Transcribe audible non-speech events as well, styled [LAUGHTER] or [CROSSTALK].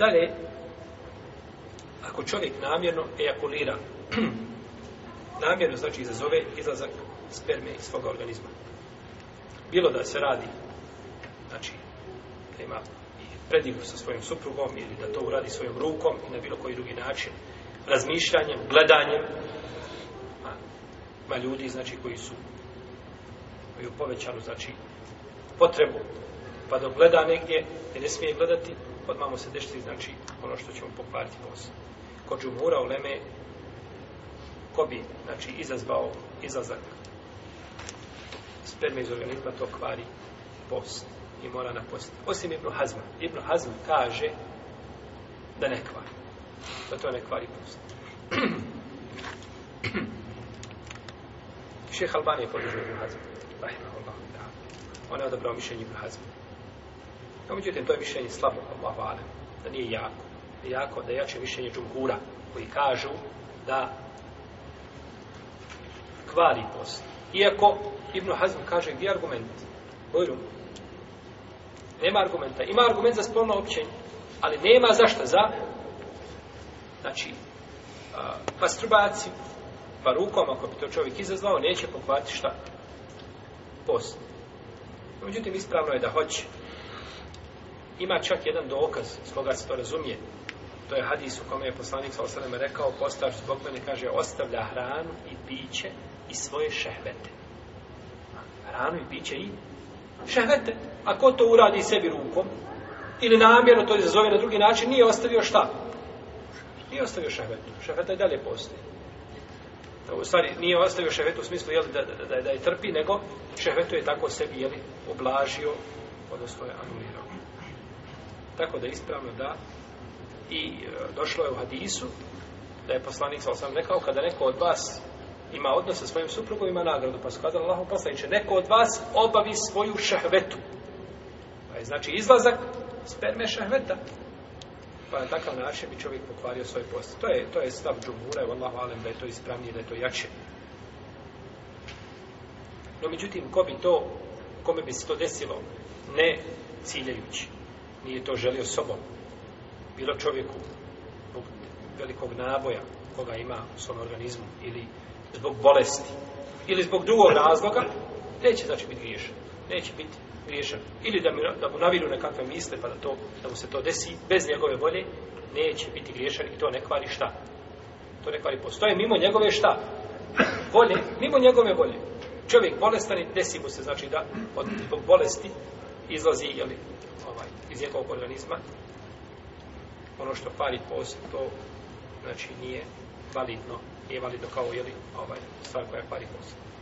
Dalje, ako čovjek namjerno ejakulira, [CLEARS THROAT] namjerno znači izazove izlazak sperme iz svoga organizma. Bilo da se radi, znači, da ima predivu sa svojim suprugom ili da to uradi svojim rukom i na bilo koji drugi način, razmišljanjem, gledanjem, ma, ma ljudi, znači, koji su, koji u povećanu, znači, potrebu pa dok gleda negdje gdje ne smije gledati, odmah mu se dešti znači ono što će mu pokvariti posao. Kod džumura u Leme ko bi znači, izazvao izlazak sperme iz organizma to kvari post i mora na post. Osim Ibn Hazma. Ibn Hazm kaže da ne kvari. Da to ne kvari post. [CLEARS THROAT] Šeha Albanije podužuje Ibn Hazma. Rahimahullah. On je odabrao mišljenje Ibn Hazma. No, međutim, to je mišljenje slabo, Allah vale, da nije jako. Da je jako, da je jače mišljenje džumhura, koji kažu da kvari post. Iako, Ibn Hazm kaže, gdje argument? Bojru, nema argumenta. Ima argument za spolno općenje, ali nema zašto za, znači, a, pastrubaci, pa rukom, ako bi to čovjek izazvao, neće pokvati šta? Post. Međutim, ispravno je da hoće ima čak jedan dokaz s koga se to razumije. To je hadis u kome je poslanik sa osadama rekao, postavaš zbog mene, kaže, ostavlja hranu i piće i svoje šehvete. Hranu i piće i šehvete. A ko to uradi sebi rukom, ili namjerno to izazove na drugi način, nije ostavio šta? Nije ostavio šehvetu. Šehveta i dalje postoje. U stvari, nije ostavio šehvetu u smislu jeli, da, da, da, da je trpi, nego šehvetu je tako sebi jeli, oblažio, odnosno je anulirao tako da je ispravno da i e, došlo je u hadisu da je poslanik sa osam rekao kada neko od vas ima odnos sa svojim suprugom ima nagradu pa su kazali Allahom poslaniće neko od vas obavi svoju šahvetu pa je znači izlazak sperme šahveta pa na takav način bi čovjek pokvario svoj post to je, to je stav džumura je Allah valim da je to ispravnije da je to jače no međutim ko bi to kome bi se to desilo ne ciljajući nije to želio sobom. Bilo čovjeku zbog velikog naboja koga ima u svom organizmu ili zbog bolesti ili zbog drugog razloga, neće znači biti griješan. Neće biti griješan. Ili da, mi, da mu navilju nekakve misle pa da, to, da mu se to desi bez njegove volje, neće biti griješan i to ne kvari šta. To ne kvari postoje mimo njegove šta. Volje, mimo njegove volje. Čovjek bolestan i desi mu se znači da od, zbog bolesti izlazi jeli, ovaj, iz njegovog organizma, ono što pari post, to znači nije validno, nije validno kao jeli, ovaj, stvar koja pari post.